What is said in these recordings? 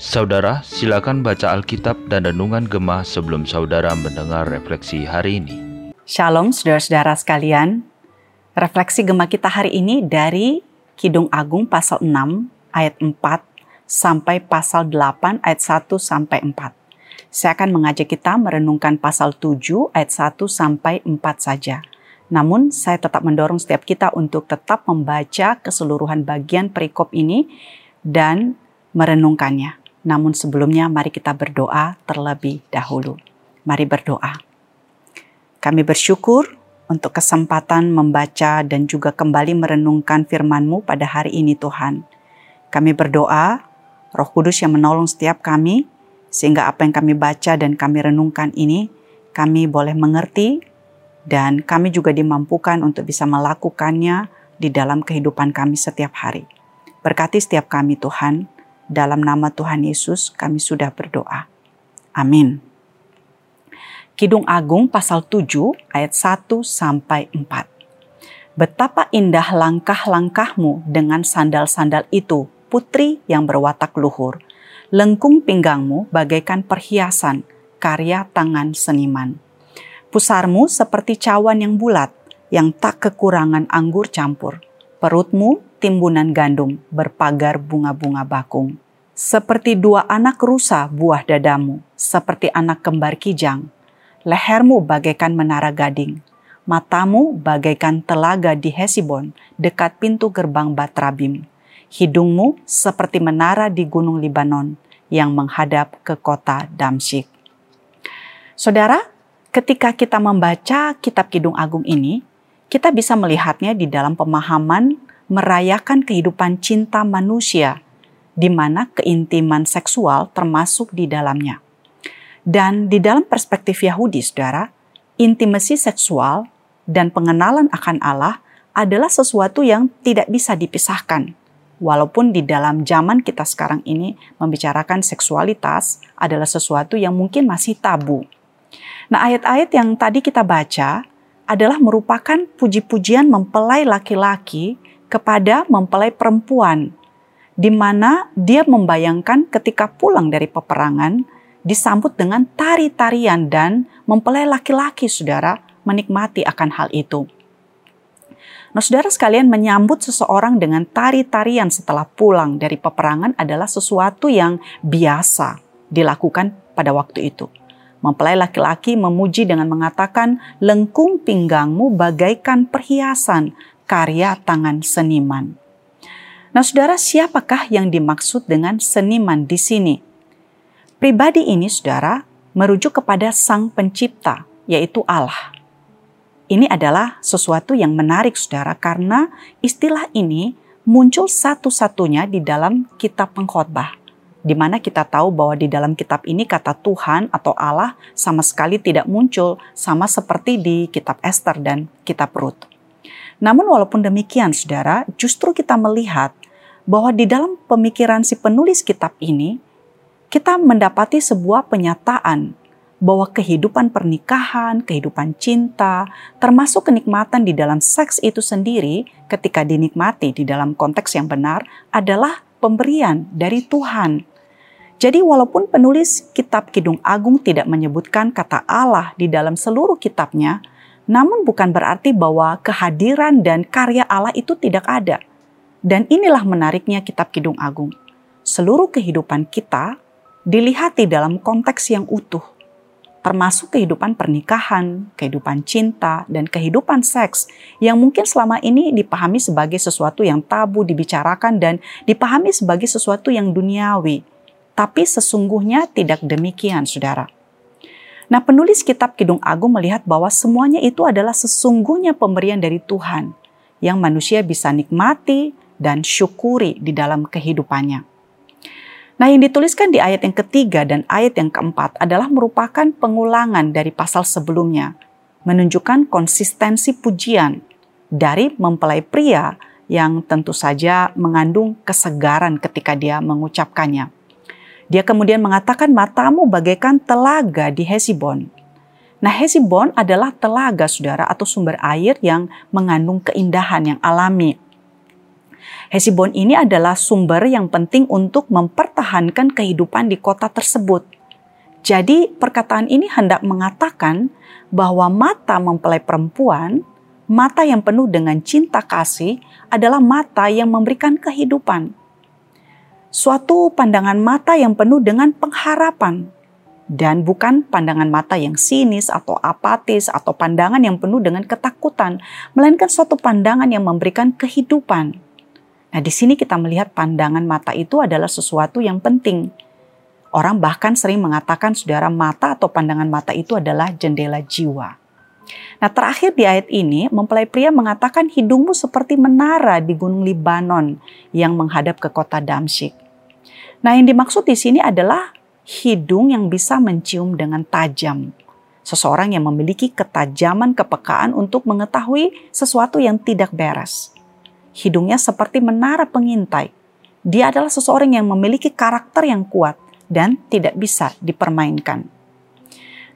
Saudara, silakan baca Alkitab dan Renungan Gemah sebelum saudara mendengar refleksi hari ini. Shalom saudara-saudara sekalian. Refleksi Gemah kita hari ini dari Kidung Agung pasal 6 ayat 4 sampai pasal 8 ayat 1 sampai 4. Saya akan mengajak kita merenungkan pasal 7 ayat 1 sampai 4 saja. Namun saya tetap mendorong setiap kita untuk tetap membaca keseluruhan bagian perikop ini dan merenungkannya. Namun sebelumnya mari kita berdoa terlebih dahulu. Mari berdoa. Kami bersyukur untuk kesempatan membaca dan juga kembali merenungkan firman-Mu pada hari ini Tuhan. Kami berdoa, Roh Kudus yang menolong setiap kami, sehingga apa yang kami baca dan kami renungkan ini, kami boleh mengerti dan kami juga dimampukan untuk bisa melakukannya di dalam kehidupan kami setiap hari. Berkati setiap kami Tuhan, dalam nama Tuhan Yesus kami sudah berdoa. Amin. Kidung Agung pasal 7 ayat 1 sampai 4. Betapa indah langkah-langkahmu dengan sandal-sandal itu, putri yang berwatak luhur. Lengkung pinggangmu bagaikan perhiasan karya tangan seniman. Pusarmu seperti cawan yang bulat, yang tak kekurangan anggur campur. Perutmu timbunan gandum berpagar bunga-bunga bakung. Seperti dua anak rusa buah dadamu, seperti anak kembar kijang. Lehermu bagaikan menara gading, matamu bagaikan telaga di Hesibon, dekat pintu gerbang Batrabim. Hidungmu seperti menara di gunung Libanon yang menghadap ke kota Damsyik. Saudara, ketika kita membaca kitab Kidung Agung ini, kita bisa melihatnya di dalam pemahaman merayakan kehidupan cinta manusia, di mana keintiman seksual termasuk di dalamnya. Dan di dalam perspektif Yahudi, saudara, intimasi seksual dan pengenalan akan Allah adalah sesuatu yang tidak bisa dipisahkan. Walaupun di dalam zaman kita sekarang ini membicarakan seksualitas adalah sesuatu yang mungkin masih tabu. Nah, ayat-ayat yang tadi kita baca adalah merupakan puji-pujian mempelai laki-laki kepada mempelai perempuan, di mana dia membayangkan ketika pulang dari peperangan disambut dengan tari-tarian dan mempelai laki-laki saudara menikmati akan hal itu. Nah, saudara sekalian menyambut seseorang dengan tari-tarian setelah pulang dari peperangan adalah sesuatu yang biasa dilakukan pada waktu itu. Mempelai laki-laki memuji dengan mengatakan, "Lengkung pinggangmu bagaikan perhiasan, karya tangan seniman. Nah, saudara, siapakah yang dimaksud dengan seniman di sini? Pribadi ini, saudara, merujuk kepada Sang Pencipta, yaitu Allah. Ini adalah sesuatu yang menarik, saudara, karena istilah ini muncul satu-satunya di dalam kitab pengkhotbah di mana kita tahu bahwa di dalam kitab ini kata Tuhan atau Allah sama sekali tidak muncul sama seperti di kitab Esther dan kitab Rut. Namun walaupun demikian saudara, justru kita melihat bahwa di dalam pemikiran si penulis kitab ini, kita mendapati sebuah penyataan bahwa kehidupan pernikahan, kehidupan cinta, termasuk kenikmatan di dalam seks itu sendiri ketika dinikmati di dalam konteks yang benar adalah pemberian dari Tuhan. Jadi walaupun penulis kitab Kidung Agung tidak menyebutkan kata Allah di dalam seluruh kitabnya, namun bukan berarti bahwa kehadiran dan karya Allah itu tidak ada. Dan inilah menariknya kitab Kidung Agung. Seluruh kehidupan kita dilihat di dalam konteks yang utuh, termasuk kehidupan pernikahan, kehidupan cinta, dan kehidupan seks yang mungkin selama ini dipahami sebagai sesuatu yang tabu dibicarakan dan dipahami sebagai sesuatu yang duniawi. Tapi sesungguhnya tidak demikian, saudara. Nah, penulis kitab Kidung Agung melihat bahwa semuanya itu adalah sesungguhnya pemberian dari Tuhan yang manusia bisa nikmati dan syukuri di dalam kehidupannya. Nah, yang dituliskan di ayat yang ketiga dan ayat yang keempat adalah merupakan pengulangan dari pasal sebelumnya, menunjukkan konsistensi pujian dari mempelai pria yang tentu saja mengandung kesegaran ketika dia mengucapkannya. Dia kemudian mengatakan matamu bagaikan telaga di Hesibon. Nah, Hesibon adalah telaga, saudara, atau sumber air yang mengandung keindahan yang alami. Hesibon ini adalah sumber yang penting untuk mempertahankan kehidupan di kota tersebut. Jadi perkataan ini hendak mengatakan bahwa mata mempelai perempuan, mata yang penuh dengan cinta kasih adalah mata yang memberikan kehidupan. Suatu pandangan mata yang penuh dengan pengharapan dan bukan pandangan mata yang sinis atau apatis atau pandangan yang penuh dengan ketakutan, melainkan suatu pandangan yang memberikan kehidupan. Nah, di sini kita melihat pandangan mata itu adalah sesuatu yang penting. Orang bahkan sering mengatakan saudara mata atau pandangan mata itu adalah jendela jiwa. Nah terakhir di ayat ini mempelai pria mengatakan hidungmu seperti menara di gunung Libanon yang menghadap ke kota Damsyik. Nah yang dimaksud di sini adalah hidung yang bisa mencium dengan tajam. Seseorang yang memiliki ketajaman kepekaan untuk mengetahui sesuatu yang tidak beres. Hidungnya seperti menara pengintai. Dia adalah seseorang yang memiliki karakter yang kuat dan tidak bisa dipermainkan.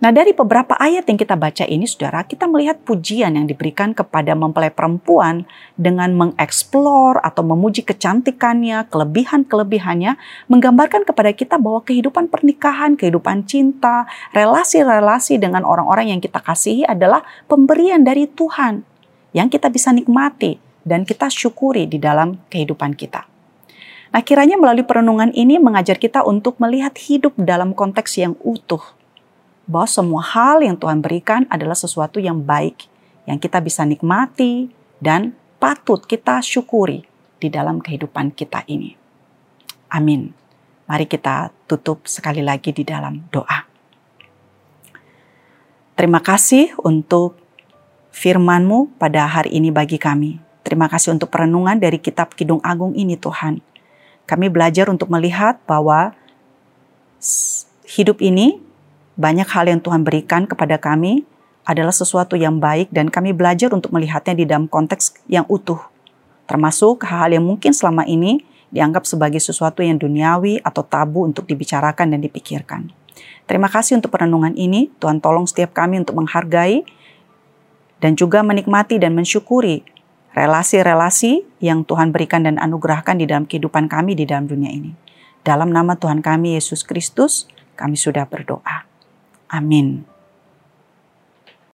Nah, dari beberapa ayat yang kita baca ini, saudara, kita melihat pujian yang diberikan kepada mempelai perempuan dengan mengeksplor atau memuji kecantikannya, kelebihan-kelebihannya, menggambarkan kepada kita bahwa kehidupan pernikahan, kehidupan cinta, relasi-relasi dengan orang-orang yang kita kasihi adalah pemberian dari Tuhan yang kita bisa nikmati dan kita syukuri di dalam kehidupan kita. Nah, kiranya melalui perenungan ini mengajar kita untuk melihat hidup dalam konteks yang utuh bahwa semua hal yang Tuhan berikan adalah sesuatu yang baik, yang kita bisa nikmati dan patut kita syukuri di dalam kehidupan kita ini. Amin. Mari kita tutup sekali lagi di dalam doa. Terima kasih untuk firman-Mu pada hari ini bagi kami. Terima kasih untuk perenungan dari kitab Kidung Agung ini Tuhan. Kami belajar untuk melihat bahwa hidup ini banyak hal yang Tuhan berikan kepada kami adalah sesuatu yang baik dan kami belajar untuk melihatnya di dalam konteks yang utuh. Termasuk hal-hal yang mungkin selama ini dianggap sebagai sesuatu yang duniawi atau tabu untuk dibicarakan dan dipikirkan. Terima kasih untuk perenungan ini. Tuhan tolong setiap kami untuk menghargai dan juga menikmati dan mensyukuri relasi-relasi yang Tuhan berikan dan anugerahkan di dalam kehidupan kami di dalam dunia ini. Dalam nama Tuhan kami Yesus Kristus, kami sudah berdoa. Amin.